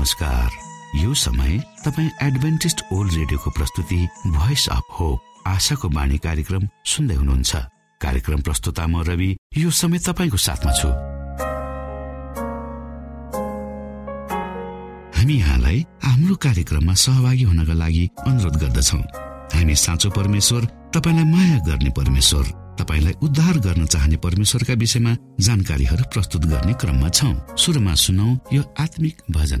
नमस्कार। यो समय तपाईँ एडभेन्टिस्ट ओल्ड रेडियोको प्रस्तुति भोइस अफ होप आशाको बाणी कार्यक्रम सुन्दै हुनुहुन्छ। कार्यक्रम प्रस्तुता म रवि यो समय तपाईँको साथमा छु। हामी यहाँलाई हाम्रो कार्यक्रममा सहभागी हुनका लागि अनुरोध गर्दछौ। हामी साँचो परमेश्वर तपाईँलाई माया गर्ने परमेश्वर। तपाईँलाई उद्धार गर्न चाहने परमेश्वरका विषयमा जानकारीहरू प्रस्तुत गर्ने क्रममा छौ। सुरुमा सुनौ यो आत्मिक भजन।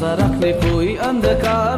سرخ نکوی اندکار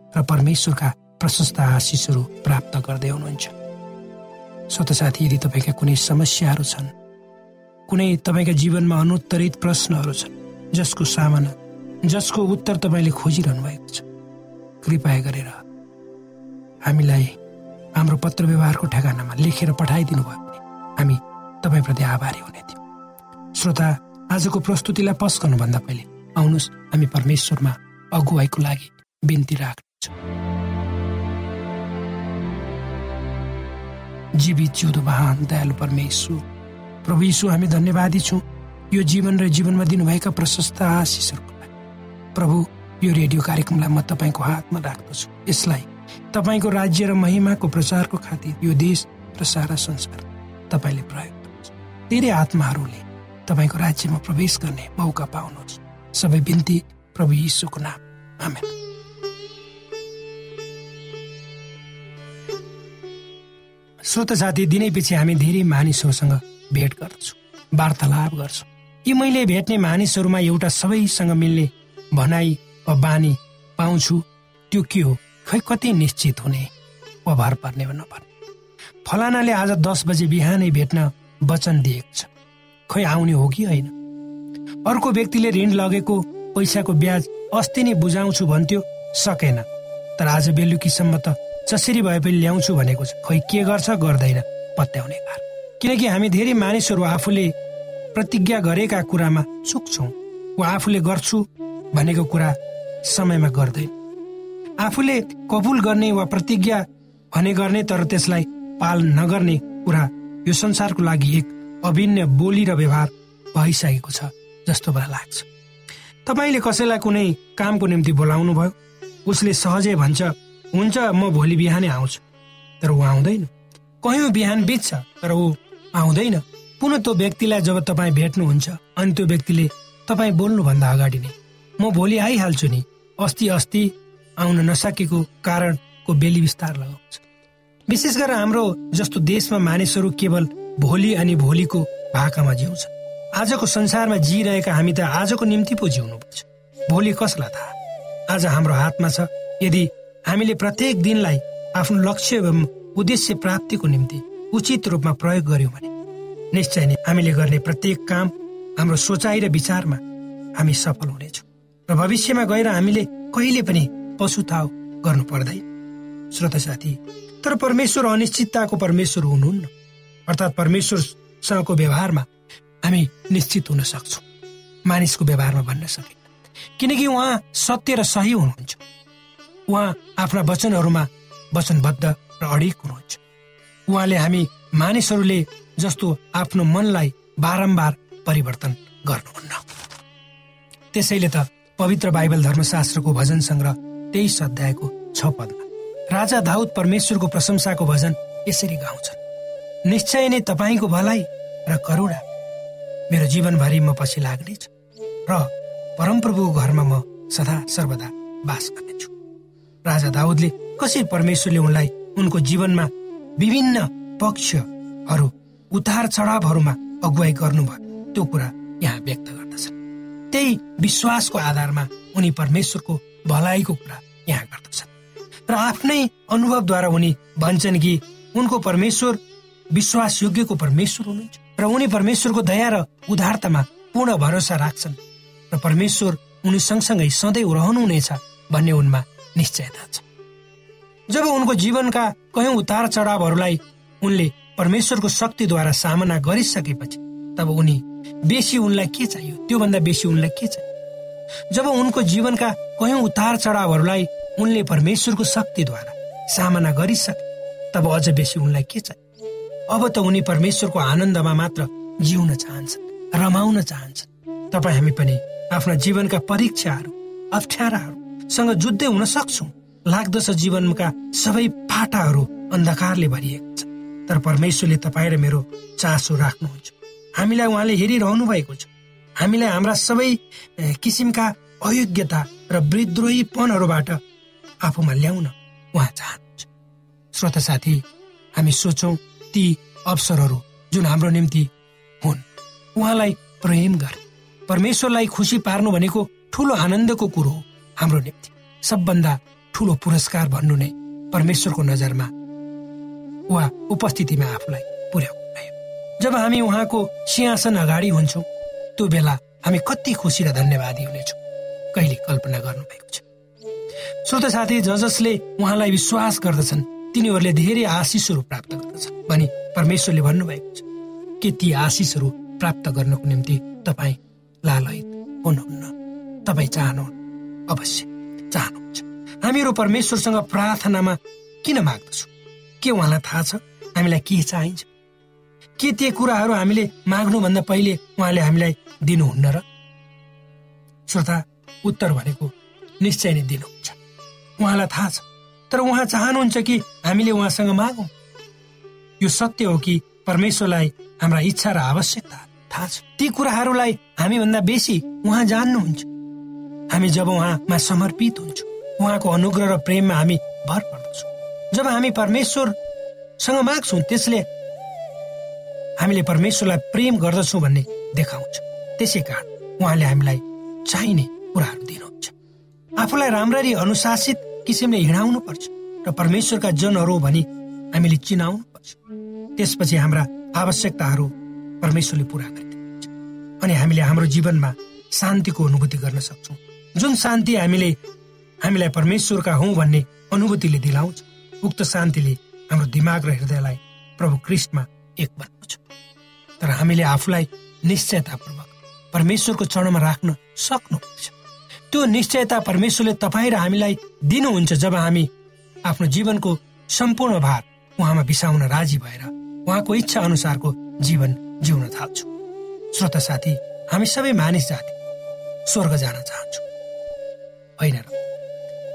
र परमेश्वरका प्रशस्त आशिषहरू प्राप्त गर्दै हुनुहुन्छ। स्वत साथी यदि तपाईँका कुनै समस्याहरू छन् कुनै तपाईँका जीवनमा अनुत्तरित प्रश्नहरू छन् जसको सामना जसको उत्तर तपाईँले खोजिरहनु भएको छ कृपया गरेर हामीलाई हाम्रो पत्र व्यवहारको ठेगानामा लेखेर पठाइदिनु भयो भने हामी तपाईँप्रति आभारी हुने थियौँ। श्रोता आजको प्रस्तुतिलाई पस गर्नुभन्दा पहिले आउनुहोस् हामी परमेश्वरमा अगुवाईको लागि बिन्ती राख्नेछ जीवित जिउँदो महान दयालु परमेश्वर प्रभु यीशु हामी धन्यवादी छौँ। यो जीवन र जीवनमा दिनुभएका प्रशस्त आशिषहरूको लागि। प्रभु यो रेडियो कार्यक्रमलाई म तपाईँको हातमा राख्दछु। यसलाई तपाईँको राज्य र महिमाको प्रचारको खातिर यो देश र सारा संसार तपाईँले प्रयोग गर्नुहोस् धेरै आत्माहरूले तपाईँको राज्यमा प्रवेश गर्ने मौका पाउनुहोस् सबै बिन्ती प्रभु यीशुको नाम। आमेन। श्रोत साथी दिनै पछि हामी धेरै मानिसहरूसँग भेट गर्दछौँ वार्तालाप गर्छौँ। यी मैले भेट्ने मानिसहरूमा एउटा सबैसँग मिल्ने भनाइ वा बानी पाउँछु। त्यो के हो? खै कति निश्चित हुने? वा भर पर्ने वा नपर्ने? फलानाले आज दस बजे बिहानै भेट्न वचन दिएको छ। खै आउने हो कि होइन? अर्को व्यक्तिले ऋण लगेको पैसाको ब्याज अस्ति नै बुझाउँछु भन्थ्यो सकेन। तर आज बेलुकीसम्म त जसरी भए पनि ल्याउँछु भनेको छ। खै के गर्छ? गर्दैन। पत्याउने कार किनकि हामी धेरै मानिसहरू आफूले प्रतिज्ञा गरेका कुरामा चुक्छौँ वा आफूले गर्छु भनेको कुरा समयमा गर्दैन। आफूले कबुल गर्ने वा प्रतिज्ञा भने गर्ने तर त्यसलाई पाल नगर्ने कुरा यो संसारको लागि एक अभिन्न बोली र व्यवहार भइसकेको छ जस्तो मलाई लाग्छ। तपाईँले कसैलाई कुनै कामको निम्ति बोलाउनु भयो उसले सहजै भन्छ हुन्छ म भोलि बिहानै आउँछु। तर ऊ आउँदैन। कयौँ बिहान बित्छ तर ऊ आउँदैन। पुनः त्यो व्यक्तिलाई जब तपाईँ भेट्नुहुन्छ अनि त्यो व्यक्तिले तपाईँ बोल्नुभन्दा अगाडि नै म भोलि आइहाल्छु नि। अस्ति अस्ति आउन नसकेको कारणको बेली विस्तार लगाउँछ। विशेष गरेर हाम्रो जस्तो देशमा मानिसहरू केवल भोलि अनि भोलिको भाकामा जिउँछ। आजको संसारमा जिरहेका हामी त आजको निम्ति पो जिउनुपर्छ। भोलि कसलाई थाहा? आज हाम्रो हातमा छ। यदि हामीले प्रत्येक दिनलाई आफ्नो लक्ष्य एवं उद्देश्य प्राप्तिको निम्ति उचित रूपमा प्रयोग गर्यौँ भने निश्चय नै हामीले गर्ने प्रत्येक काम हाम्रो सोचाइ र विचारमा हामी सफल हुनेछौँ र भविष्यमा गएर हामीले कहिले पनि पशुताव गर्नु पर्दैन। श्रोत साथी तर परमेश्वर अनिश्चितताको परमेश्वर हुनुहुन्न। अर्थात् परमेश्वरसँगको व्यवहारमा हामी निश्चित हुन सक्छौँ। मानिसको व्यवहारमा भन्न सकिन्न। किनकि उहाँ सत्य र सही हुनुहुन्छ। उहाँ आफ्ना वचनहरूमा वचनबद्ध र अडिक हुनुहुन्छ। उहाँले हामी मानिसहरूले जस्तो आफ्नो मनलाई बारम्बार परिवर्तन गर्नुहुन्न। त्यसैले त पवित्र बाइबल धर्मशास्त्रको भजन सङ्ग्रह तेइस अध्यायको छ पदमा राजा दाउद परमेश्वरको प्रशंसाको भजन यसरी गाउँछन्। निश्चय नै तपाईँको भलाइ र करुणा मेरो जीवनभरि म पछि लाग्नेछ र परमप्रभुको घरमा म सदा सर्वदा बास गर्नेछु। राजा दाउदले कसरी परमेश्वरले उनलाई उनको जीवनमा विभिन्न पक्षहरू उतार चढावहरूमा अगुवाई गर्नुभयो। त्यो कुरा यहाँ व्यक्त गर्दछन्। त्यही विश्वासको आधारमा उनी परमेश्वरको भलाइको कुरा यहाँ गर्दछन्। र आफ्नै अनुभवद्वारा उनी भन्छन् कि उनको परमेश्वर विश्वास योग्यको परमेश्वर हुनुहुन्छ। र उनी परमेश्वरको दया र उदारतामा पूर्ण भरोसा राख्छन्। र परमेश्वर उनी सँगसँगै सधैँ रहनुहुनेछ भन्ने उनमा निश्चयता छ जब उनको जीवनका कयौं उतार चढावहरूलाई उनले परमेश्वरको शक्तिद्वारा सामना गरिसकेपछि तब उनी बेसी उनलाई के चाहियो? त्योभन्दा बेसी उनलाई के चाहियो? जब उनको जीवनका कयौं उतार चढावहरूलाई उनले परमेश्वरको शक्तिद्वारा सामना गरिसके तब अझ बेसी उनलाई के चाहियो? अब त उनी परमेश्वरको आनन्दमा मात्र जिउन चाहन्छन् रमाउन चाहन्छन् तपाईँ हामी पनि आफ्ना जीवनका परीक्षाहरू अप्ठ्याराहरूसँग जुझ्दै हुन सक्छौँ। लाग्दछ जीवनका सबै पाटाहरू अन्धकारले भरिएको छ तर परमेश्वरले तपाईँ र मेरो चासो राख्नुहुन्छ। हामीलाई उहाँले हेरिरहनु भएको छ। हामीलाई हाम्रा सबै किसिमका अयोग्यता र विद्रोहीपनहरूबाट आफूमा ल्याउन उहाँ चाहनुहुन्छ। श्रोता साथी हामी सोचौँ ती अवसरहरू जुन हाम्रो निम्ति हुन्। उहाँलाई प्रेम गरे। परमेश्वरलाई खुसी पार्नु भनेको ठुलो आनन्दको कुरो हो। हाम्रो निम्ति सबभन्दा ठुलो पुरस्कार भन्नु नै परमेश्वरको नजरमा वा उपस्थितिमा आफूलाई पुर्याउनु जब हामी उहाँको सिंहासन अगाडि हुन्छौँ त्यो बेला हामी कति खुसी र धन्यवादी हुनेछौँ। कहिले कल्पना गर्नुभएको छ? श्रोत साथी ज जसले उहाँलाई विश्वास गर्दछन् तिनीहरूले धेरै आशिषहरू प्राप्त गर्दछन् भनी परमेश्वरले भन्नुभएको छ के ती आशिषहरू प्राप्त गर्नको निम्ति तपाईँ लालयित हुनुहुन्न। तपाईँ चाहनु अवश्य। चाहनुहुन्छ। हामीहरू परमेश्वरसँग प्रार्थनामा किन माग्दछौँ? के उहाँलाई थाहा छ? हामीलाई के चाहिन्छ? के त्यो कुराहरू हामीले माग्नुभन्दा पहिले उहाँले हामीलाई दिनुहुन्न र? श्रोता उत्तर भनेको निश्चय नै दिनुहुन्छ। उहाँलाई थाहा छ। तर उहाँ चाहनुहुन्छ कि हामीले उहाँसँग मागौँ? यो सत्य हो कि परमेश्वरलाई हाम्रा इच्छा र आवश्यकता? थाहा छ। ती कुराहरूलाई हामीभन्दा बेसी उहाँ जान्नुहुन्छ। हामी जब उहाँमा समर्पित हुन्छौँ उहाँको अनुग्रह र प्रेममा हामी भर पर्दछौँ। जब हामी परमेश्वरसँग माग्छौँ त्यसले हामीले परमेश्वरलाई प्रेम गर्दछौँ भन्ने देखाउँछ। त्यसै कारण उहाँले हामीलाई चाहिने कुराहरू दिनुहुन्छ। आफूलाई राम्ररी अनुशासित किसिमले हिँडाउनु पर्छ र परमेश्वरका जनहरू भनी हामीले चिनाउनु पर्छ त्यसपछि हाम्रा आवश्यकताहरू परमेश्वरले पुरा गरिदिनुहुन्छ। अनि हामीले हाम्रो जीवनमा शान्तिको अनुभूति गर्न सक्छौँ। जुन शान्ति हामीले हामीलाई परमेश्वरका हौ भन्ने अनुभूतिले दिलाउँछ उक्त शान्तिले हाम्रो दिमाग र हृदयलाई प्रभु क्रिस्टमा एक बनाउँछ। तर हामीले आफूलाई निश्चयतापूर्वक परमेश्वरको चरणमा राख्न सक्नुपर्छ त्यो निश्चयता परमेश्वरले तपाईँ र हामीलाई दिनुहुन्छ जब हामी आफ्नो जीवनको सम्पूर्ण भार उहाँमा बिसाउन राजी भएर उहाँको इच्छा अनुसारको जीवन जिउन थाल्छौँ। श्रोता साथी हामी सबै मानिस जाति स्वर्ग जान चाहन्छौँ। होइन र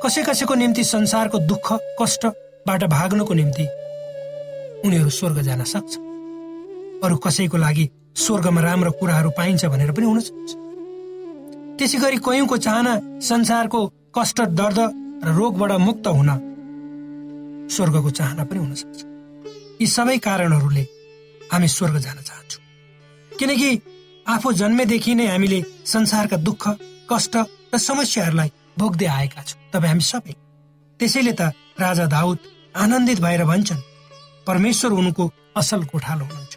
कसै कसैको निम्ति संसारको दुःख कष्टबाट भाग्नको निम्ति उनीहरू स्वर्ग जान सक्छ। अरू कसैको लागि स्वर्गमा राम्रो कुराहरू पाइन्छ भनेर पनि हुन सक्छ। त्यसै गरी कयौँको चाहना संसारको कष्ट दर्द र रोगबाट मुक्त हुन स्वर्गको चाहना पनि हुन सक्छ। यी सबै कारणहरूले हामी स्वर्ग जान चाहन्छौँ। किनकि आफू जन्मेदेखि नै हामीले संसारका दुःख कष्ट र समस्याहरूलाई भोग्दै आएका छौँ। तपाईँ हामी सबै त्यसैले त राजा दाउद आनन्दित भएर भन्छन् परमेश्वर उनको असल कोठालो हुनुहुन्छ।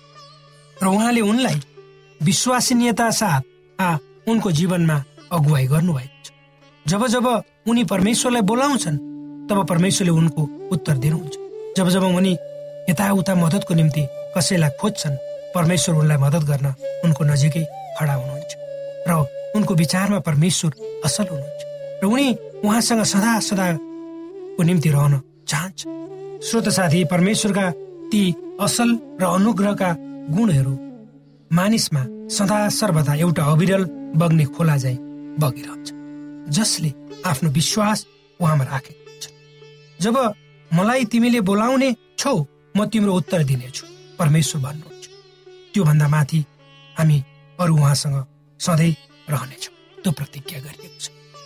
र उहाँले उनलाई विश्वसनीयता साथ आ उनको जीवनमा अगुवाई गर्नुभएको छ। जब जब उनी परमेश्वरलाई बोलाउँछन् तब परमेश्वरले उनको उत्तर दिनुहुन्छ। जब जब उनी यताउता मद्दतको निम्ति कसैलाई खोज्छन् परमेश्वर उनलाई मद्दत गर्न उनको नजिकै खडा हुनुहुन्छ। र उनको विचारमा परमेश्वर असल हुनुहुन्छ। र उनी उहाँसँग सदा सदाको निम्ति रहन चाहन्छ। श्रोत साथी परमेश्वरका ती असल र अनुग्रहका गुणहरू मानिसमा सदा सर्वदा एउटा अविरल बग्ने खोला झै बगिरहन्छ जसले आफ्नो विश्वास उहाँमा राखेको हुन्छ जब मलाई तिमीले बोलाउने छौ म तिम्रो उत्तर दिनेछु परमेश्वर भन्नुहुन्छ। त्योभन्दा माथि हामी अरू उहाँसँग सधैँ रहनेछौँ। त्यो प्रतिज्ञा गरिएको छ।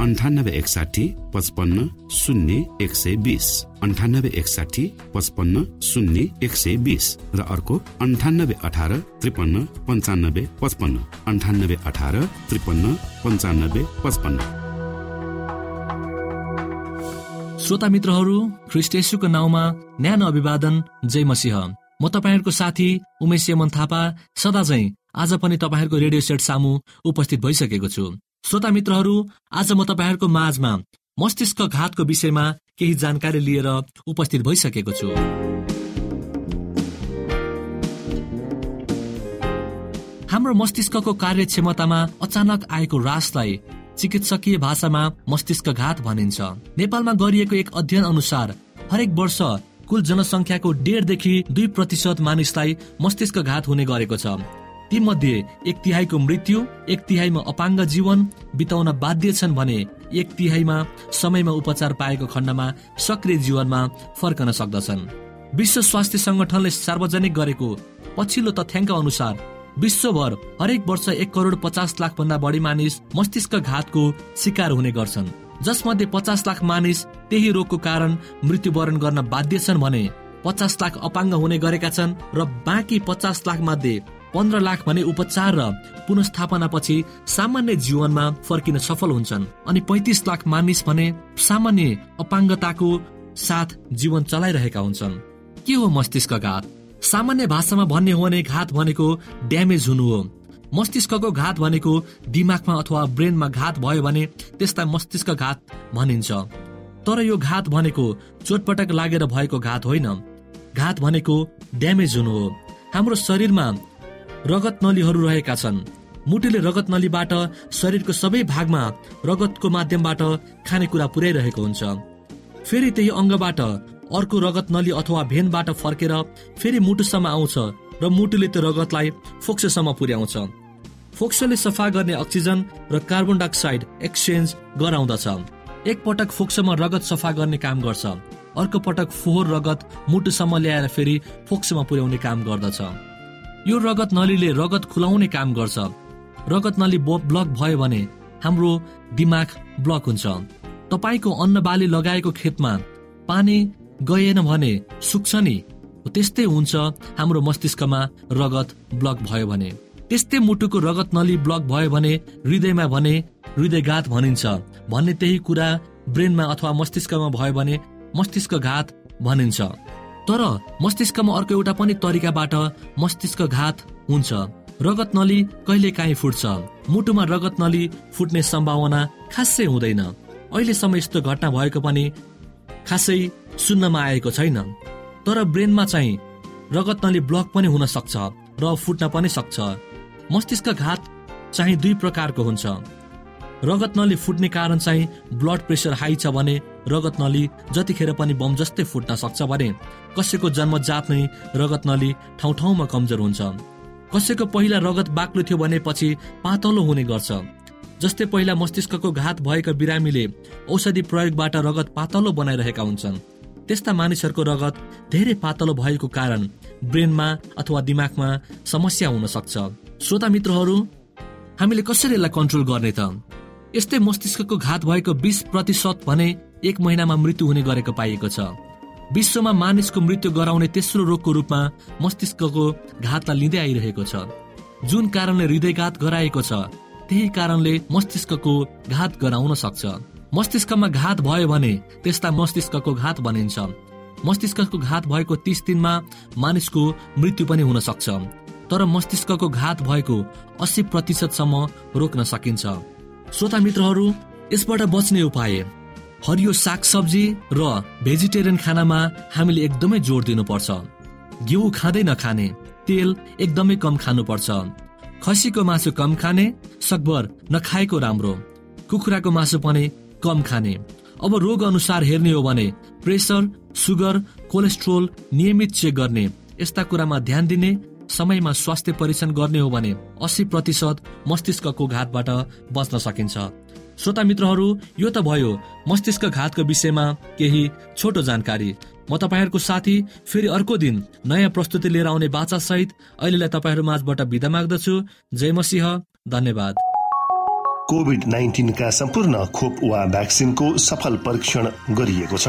अन्ठानब्बे एकसाठी पचपन्न शून्य एक सय बिस अन्ठानब्बे एकसाठी पचपन्न शून्य एक सय बिस र अर्को अन्ठानब्बे अठार त्रिपन्न पन्चानब्बे पचपन्न. अन्ठानब्बे अठार त्रिपन्न पन्चानब्बे पचपन्न. श्रोता मित्रहरू ख्रिस्टेसुको नाउँमा न्यानो अभिवादन जय मसिंह। म तपाईँहरूको साथी उमेश यमन थापा सदा चाहिँ आज पनि तपाईँहरूको रेडियो सेट सामु उपस्थित भइसकेको छु। श्रोता मित्रहरू आज म तपाईँहरूको माझमा मस्तिष्क घातको विषयमा केही जानकारी लिएर उपस्थित भइसकेको छु। हाम्रो मस्तिष्कको कार्यक्षमतामा अचानक आएको रासलाई चिकित्सकीय भाषामा मस्तिष्क घात भनिन्छ। नेपालमा गरिएको एक अध्ययन अनुसार हरेक वर्ष कुल जनसङ्ख्याको डेढदेखि दुई प्रतिशत मानिसलाई मस्तिष्क घात हुने गरेको छ। ती मध्ये एक तिहाईको मृत्यु एक तिहाईमा अपाङ्ग जीवन बिताउन बाध्य छन् भने एक तिहाईमा समयमा उपचार पाएको खण्डमा सक्रिय जीवनमा फर्कन सक्दछन्। विश्व स्वास्थ्य संगठनले सार्वजनिक गरेको पछिल्लो तथ्याङ्क अनुसार विश्वभर हरेक वर्ष एक करोड पचास लाख भन्दा बढी मानिस मस्तिष्क घातको शिकार हुने गर्छन्। जसमध्ये पचास लाख मानिस त्यही रोगको कारण मृत्युवरण गर्न बाध्य छन् भने पचास लाख अपाङ्ग हुने गरेका छन् र बाँकी पचास लाख मध्ये पन्ध्र लाख भने उपचार र पुनस्थापना पछि सामान्य जीवनमा फर्किन सफल हुन्छन् अनि पैतिस लाख मानिस भने सामान्य अपाङ्गताको साथ जीवन चलाइरहेका हुन्छन्। के हो मस्तिष्क घात सामान्य भाषामा भन्ने हो भने घात भनेको ड्यामेज हुनु हो। मस्तिष्कको घात भनेको दिमागमा अथवा ब्रेनमा घात भयो भने त्यसलाई मस्तिष्क घात भनिन्छ। तर यो घात भनेको चोटपटक लागेर भएको घात होइन। घात भनेको ड्यामेज हुनु हो। हाम्रो शरीरमा रगत नलीहरू रहेका छन्। मुटुले रगत नलीबाट शरीरको सबै भागमा रगतको माध्यमबाट खानेकुरा पुर्याइरहेको हुन्छ। फेरि त्यही अङ्गबाट अर्को रगत नली अथवा भेनबाट फर्केर फेरि मुटुसम्म आउँछ र मुटुले त्यो रगतलाई फोक्सोसम्म पुर्याउँछ। फोक्सोले सफा गर्ने अक्सिजन र कार्बन डाइअक्साइड एक्सचेन्ज गराउँदछ। एक पटक फोक्सोमा रगत सफा गर्ने काम गर्छ। अर्को पटक फोहोर रगत मुटुसम्म ल्याएर फेरि फोक्सोमा पुर्याउने काम गर्दछ। यो रगत नलीले रगत खुलाउने काम गर्छ। रगत नली ब्लक भयो भने हाम्रो दिमाग ब्लक हुन्छ। तपाईँको अन्न बाली लगाएको खेतमा पानी गएन भने सुक्छ नि। त्यस्तै हुन्छ हाम्रो मस्तिष्कमा रगत ब्लक भयो भने। त्यस्तै मुटुको रगत नली ब्लक भयो भने हृदयमा भने हृदयघात भनिन्छ। भन्ने त्यही कुरा ब्रेनमा अथवा मस्तिष्कमा भयो भने मस्तिष्क घात भनिन्छ। तर मस्तिष्कमा अर्को एउटा पनि तरिकाबाट मस्तिष्क घात हुन्छ। रगत नली कहिले काहीँ फुट्छ। मुटुमा रगत नली फुट्ने सम्भावना खासै हुँदैन। अहिलेसम्म यस्तो घटना भएको पनि खासै सुन्नमा आएको छैन। तर ब्रेनमा चाहिँ रगत नली ब्लक पनि हुन सक्छ र फुट्न पनि सक्छ। मस्तिष्क घात चाहिँ दुई प्रकारको हुन्छ। रगत नली फुट्ने कारण चाहिँ ब्लड प्रेसर हाई छ भने रगत नली जतिखेर पनि बम जस्तै फुट्न सक्छ भने कसैको जन्मजात नै रगत नली ठाउँ ठाउँमा कमजोर हुन्छ। कसैको पहिला रगत बाक्लो थियो भने पछि पातलो हुने गर्छ। जस्तै पहिला मस्तिष्कको घात भएका बिरामीले औषधि प्रयोगबाट रगत पातलो बनाइरहेका हुन्छन्। त्यस्ता मानिसहरूको रगत धेरै पातलो भएको कारण ब्रेनमा अथवा दिमागमा समस्या हुन सक्छ। श्रोता मित्रहरू हामीले कसरी यसलाई कन्ट्रोल गर्ने त? यस्तै मस्तिष्कको घात भएको बिस प्रतिशत भने एक महिनामा मृत्यु हुने गरेको पाइएको छ। विश्वमा मानिसको मृत्यु गराउने तेस्रो रोगको रूपमा मस्तिष्कको घातलाई लिँदै आइरहेको छ। जुन कारणले हृदयघात गराएको छ त्यही कारणले मस्तिष्कको घात गराउन सक्छ। मस्तिष्कमा घात भयो भने त्यस्ता मस्तिष्कको घात बनिन्छ। मस्तिष्कको घात भएको तीस दिनमा मानिसको मृत्यु पनि हुन सक्छ। तर मस्तिष्कको घात भएको अस्सी प्रतिशतसम्म रोक्न सकिन्छ। श्रोता मित्रहरू यसबाट बच्ने उपाय। हरियो सागसब्जी र भेजिटेरियन खानामा हामीले एकदमै जोड दिनुपर्छ। घिउ खाँदै नखाने तेल एकदमै कम खानुपर्छ। खसीको मासु कम खाने सकभर नखाएको राम्रो। कुखुराको मासु पनि कम खाने। अब रोग अनुसार हेर्ने हो भने प्रेसर सुगर कोलेस्ट्रोल नियमित चेक गर्ने। यस्ता कुरामा ध्यान दिने समयमा स्वास्थ्य परीक्षण गर्ने हो भने अस्सी प्रतिशत मस्तिष्कको घातबाट बच्न सकिन्छ। श्रोता मित्रहरू यो त भयो मस्तिष्क घातको विषयमा केही छोटो जानकारी। म तपाईँहरूको साथी फेरि अर्को दिन नयाँ प्रस्तुति लिएर आउने बाचा सहित अहिलेलाई तपाईँहरू माझबाट बिदा माग्दछु। जय मसिंह धन्यवाद। कोभिड नाइन्टिनका सम्पूर्ण खोप वा भ्याक्सिनको सफल परीक्षण गरिएको छ।